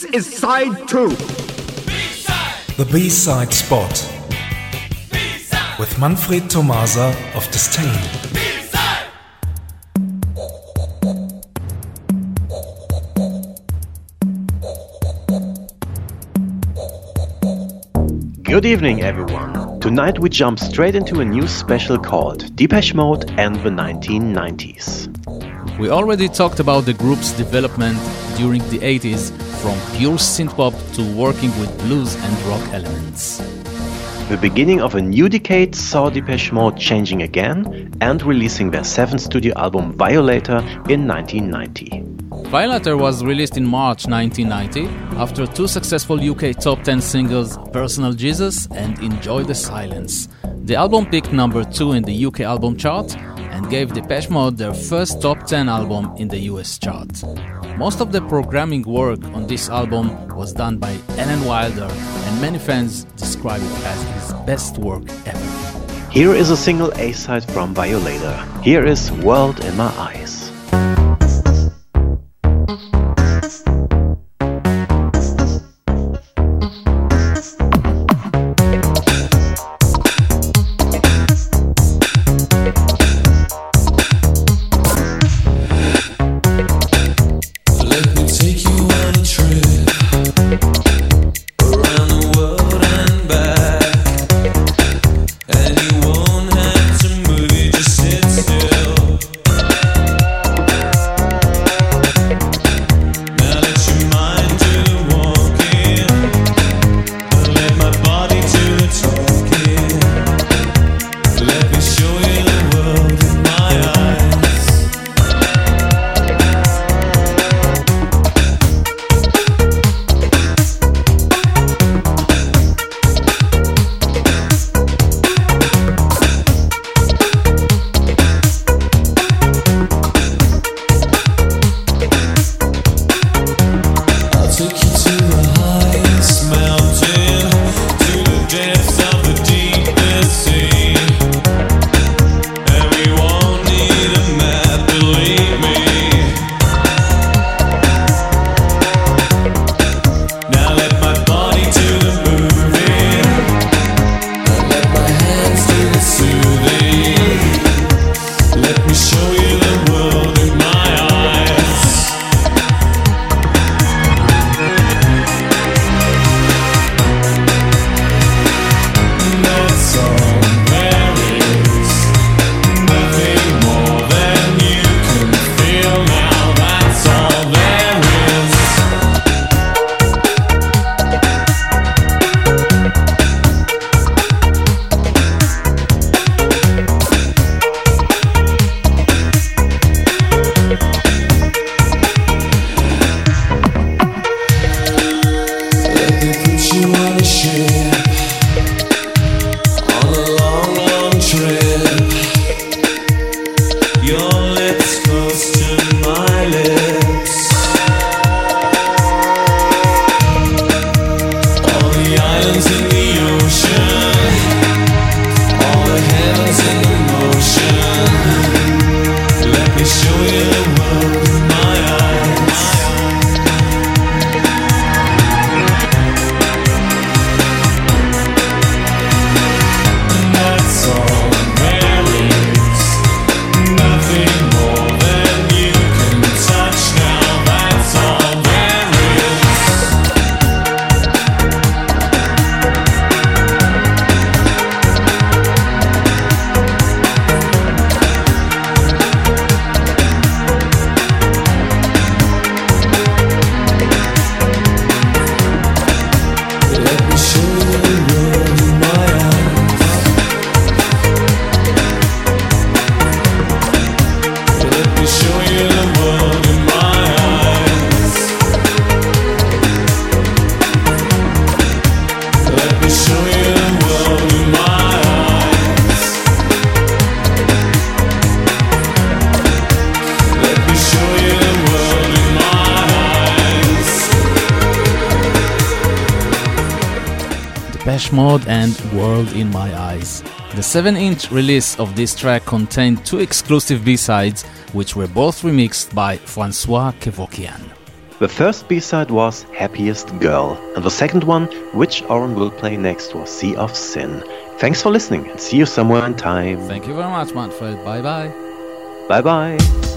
This is side two. The B-side spot with Manfred Tomasa of Disdain. Good evening, everyone. Tonight we jump straight into a new special called Depeche Mode and the 1990s. We already talked about the group's development during the 80s from pure synthpop to working with blues and rock elements. The beginning of a new decade saw Depeche Mode changing again and releasing their seventh studio album Violator in 1990. Violator was released in March 1990 after two successful UK top 10 singles, Personal Jesus and Enjoy the Silence. The album peaked number 2 in the UK album chart and gave Depeche Mode their first top 10 album in the US chart. Most of the programming work on this album was done by Alan Wilder, and many fans describe it as his best work ever. Here is a single A side from Violator. Here is World in My Eyes. Mode and World in My Eyes. The 7 inch release of this track contained two exclusive B sides, which were both remixed by Francois Kevorkian. The first B-side was Happiest Girl, and the second one, which Oren will play next, was Sea of Sin. Thanks for listening, and see you somewhere in time. Thank you very much, Manfred. Bye bye. Bye bye.